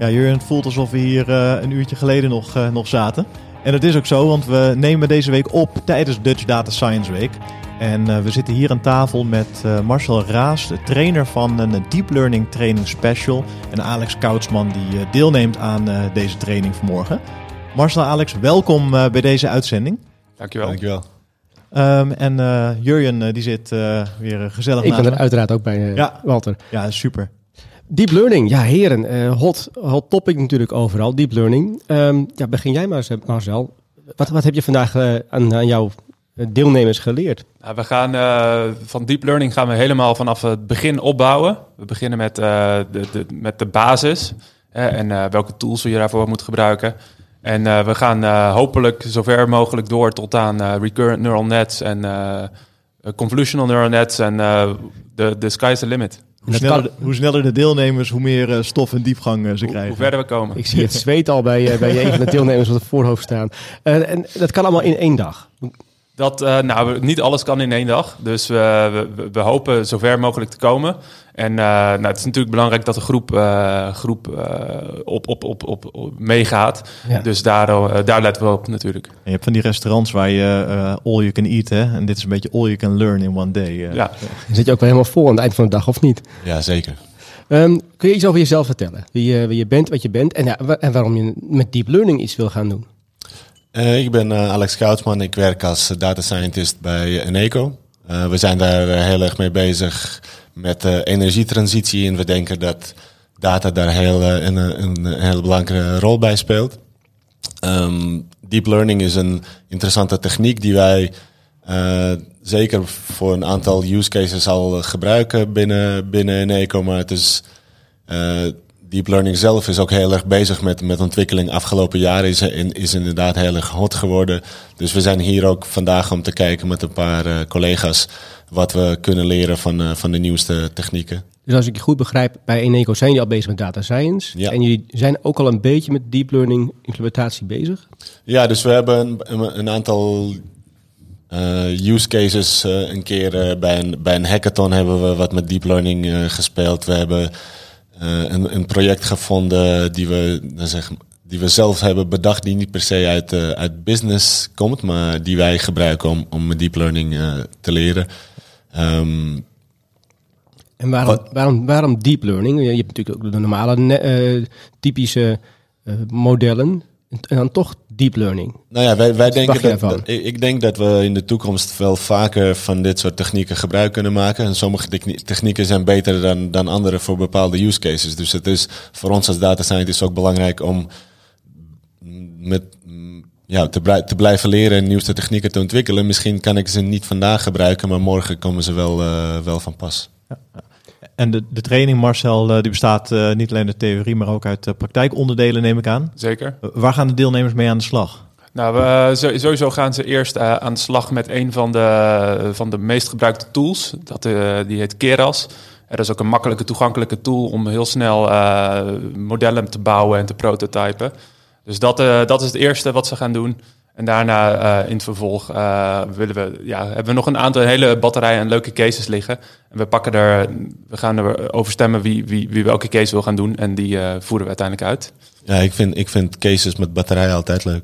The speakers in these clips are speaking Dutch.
Ja, Jurgen, het voelt alsof we hier uh, een uurtje geleden nog, uh, nog zaten. En dat is ook zo, want we nemen deze week op tijdens Dutch Data Science Week. En uh, we zitten hier aan tafel met Marcel Raas, de trainer van een Deep Learning Training Special. En Alex Koutsman, die deelneemt aan deze training vanmorgen. Marcel, Alex, welkom bij deze uitzending. Dankjewel. Dankjewel. Um, en Jurjen, die zit weer gezellig Ik ben er uiteraard ook bij, ja. Walter. Ja, super. Deep learning, ja heren, uh, hot, hot topic natuurlijk overal, deep learning. Um, ja, begin jij maar Marcel. Wat, wat heb je vandaag uh, aan, aan, jouw deelnemers geleerd? Nou, we gaan van deep learning gaan we helemaal vanaf het begin opbouwen. We beginnen met, de, de, met de basis en welke tools we daarvoor moeten gebruiken. En we gaan hopelijk zover mogelijk door tot aan recurrent neural nets en convolutional neural nets en de, de sky's the limit. Hoe sneller, hoe sneller, de deelnemers, hoe meer uh, stof en diepgang uh, ze hoe, krijgen. Hoe verder we komen. Ik zie het zweet al bij, uh, bij een van de deelnemers op het voorhoofd staan. en dat kan allemaal in één dag. Dat, nou, niet alles kan in één dag. Dus we, we, we hopen zover mogelijk te komen. En nou, het is natuurlijk belangrijk dat de groep, groep op, op, op, op, op meegaat. Ja. Dus daar, daar letten we op natuurlijk. En je hebt van die restaurants waar je all you can eat. Hè? En dit is een beetje all you can learn in one day. ja. Dan zit je ook wel helemaal vol aan het eind van de dag, of niet? Ja, zeker. Um, kun je iets over jezelf vertellen? Wie, wie je bent, wat je bent en, ja, en waarom je met deep learning iets wil gaan doen? Uh, ik ben uh, Alex Koutsman. Ik werk als data scientist bij Eneco. Uh, we zijn daar heel erg mee bezig met de energietransitie. En we denken dat data daar heel, een, een, heel belangrijke rol bij speelt. Um, deep learning is een interessante techniek die wij zeker voor een aantal use cases al gebruiken binnen, binnen Eneco. Maar het is deep learning zelf is ook heel erg bezig met, met ontwikkeling. Afgelopen jaren is, is inderdaad heel erg hot geworden. Dus we zijn hier ook vandaag om te kijken met een paar uh, collega's wat we kunnen leren van, uh, van de nieuwste technieken. Dus als ik je goed begrijp, bij Eneco zijn jullie al bezig met data science. Ja. En jullie zijn ook al een beetje met deep learning implementatie bezig? Ja, dus we hebben een, een aantal uh, use cases. een keer bij, een, bij een hackathon hebben we wat met deep learning gespeeld. We hebben een, een, project gevonden die we, dan zeg, die we zelf hebben bedacht, die niet per se uit, uh, uit business komt, maar die wij gebruiken om, om deep learning uh, te leren. Um, en waarom, waarom, waarom deep learning? Je hebt natuurlijk ook de normale typische modellen. En dan toch deep learning. Nou ja, wij, wij denken dat, dat, ik denk dat we in de toekomst wel vaker van dit soort technieken gebruik kunnen maken. En sommige technieken zijn beter dan, dan andere voor bepaalde use cases. Dus het is voor ons als data scientist ook belangrijk om met, ja, te, te blijven leren en nieuwste technieken te ontwikkelen. Misschien kan ik ze niet vandaag gebruiken, maar morgen komen ze wel, uh, wel van pas. Ja. En de, de training, Marcel, die bestaat uh, niet alleen uit theorie, maar ook uit uh, praktijkonderdelen, neem ik aan. Zeker. Uh, waar gaan de deelnemers mee aan de slag? Nou, we, sowieso gaan ze eerst aan de slag met een van de, van de meest gebruikte tools. Dat, die heet Keras. Er is ook een makkelijke, toegankelijke tool om heel snel modellen te bouwen en te prototypen. Dus dat, dat is het eerste wat ze gaan doen. En daarna uh, in het vervolg uh, willen we, ja, hebben we nog een aantal hele batterijen en leuke cases liggen. En we pakken er, we gaan er over stemmen wie, wie, wie welke case wil gaan doen. En die uh, voeren we uiteindelijk uit. Ja, ik vind, ik vind cases met batterijen altijd leuk.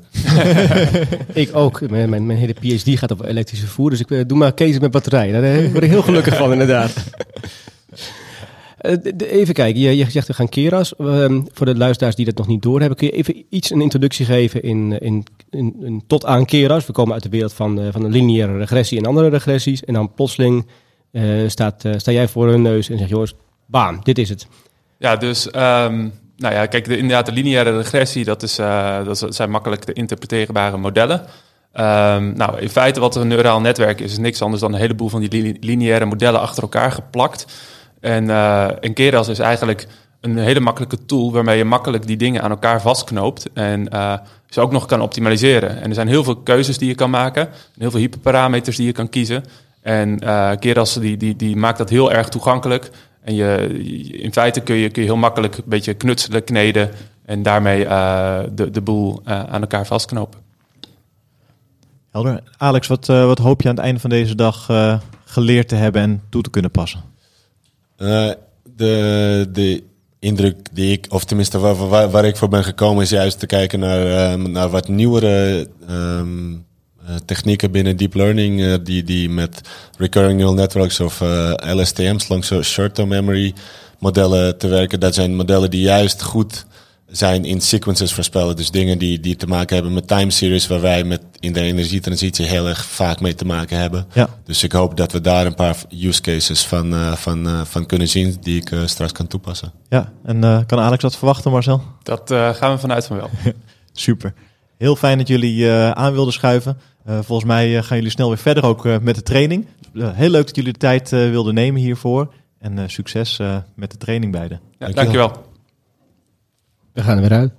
ik ook. Mijn, mijn, mijn, hele PhD gaat op elektrische voer. Dus ik doe maar cases met batterijen. Daar word ik heel gelukkig van, inderdaad. even kijken, je, je zegt we gaan Keras. Uh, voor de luisteraars die dat nog niet doorhebben, kun je even iets een introductie geven in, in, in, in tot aan Keras? We komen uit de wereld van, uh, van de lineaire regressie en andere regressies. En dan plotseling uh, staat, sta jij voor hun neus en zeg jongens, baan, dit is het. Ja, dus um, nou ja, kijk, de, inderdaad, de lineaire regressie, dat, is, dat zijn makkelijk te interpreteerbare modellen. Um, nou, in feite wat een neuraal netwerk is, is niks anders dan een heleboel van die lineaire modellen achter elkaar geplakt. En, uh, Keras is eigenlijk een hele makkelijke tool waarmee je makkelijk die dingen aan elkaar vastknoopt en uh, ze ook nog kan optimaliseren. En er zijn heel veel keuzes die je kan maken, heel veel hyperparameters die je kan kiezen. En uh, Keras die, die, die maakt dat heel erg toegankelijk. En je, in feite kun je, kun je heel makkelijk een beetje knutselen, kneden en daarmee de, de boel aan elkaar vastknopen. Helder. Alex, wat, wat hoop je aan het einde van deze dag geleerd te hebben en toe te kunnen passen? De, de indruk die ik, of tenminste waar, waar, waar, ik voor ben gekomen, is juist te kijken naar, uh, naar wat nieuwere um, uh, technieken binnen deep learning, uh, die, die met recurring neural networks of LSTM's, langs short-term memory modellen te werken. Dat zijn modellen die juist goed zijn in sequences voorspellen. Dus dingen die, die te maken hebben met time series, waar wij met in de energietransitie heel erg vaak mee te maken hebben. Ja. Dus ik hoop dat we daar een paar use cases van, uh, van, uh, van kunnen zien die ik uh, straks kan toepassen. Ja, en kan Alex dat verwachten, Marcel? Dat gaan we vanuit van wel. Super. Heel fijn dat jullie aan wilden schuiven. volgens mij gaan jullie snel weer verder ook met de training. heel leuk dat jullie de tijd wilden nemen hiervoor. En succes met de training beiden. Ja, dankjewel. dankjewel. We gaan er weer uit.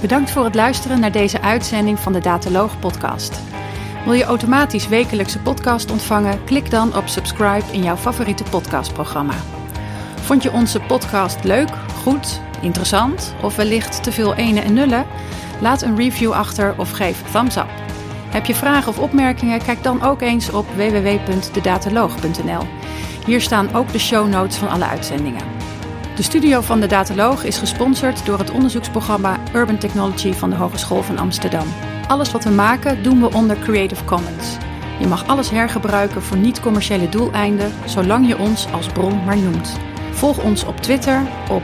Bedankt voor het luisteren naar deze uitzending van de Dataloog podcast. Wil je automatisch wekelijkse podcast ontvangen? Klik dan op subscribe in jouw favoriete podcastprogramma. Vond je onze podcast leuk, goed, interessant of wellicht te veel ene en nullen? Laat een review achter of geef thumbs up. Heb je vragen of opmerkingen? Kijk dan ook eens op www.dedataloog.nl. Hier staan ook de show notes van alle uitzendingen. De studio van de Dataloog is gesponsord door het onderzoeksprogramma Urban Technology van de Hogeschool van Amsterdam. Alles wat we maken doen we onder Creative Commons. Je mag alles hergebruiken voor niet-commerciële doeleinden, zolang je ons als bron maar noemt. Volg ons op Twitter op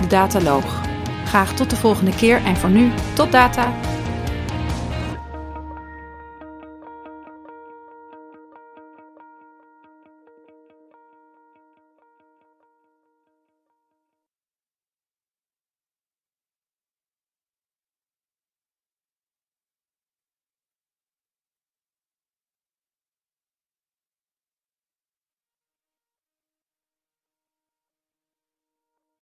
@dedataloog. Graag tot de volgende keer en voor nu tot data.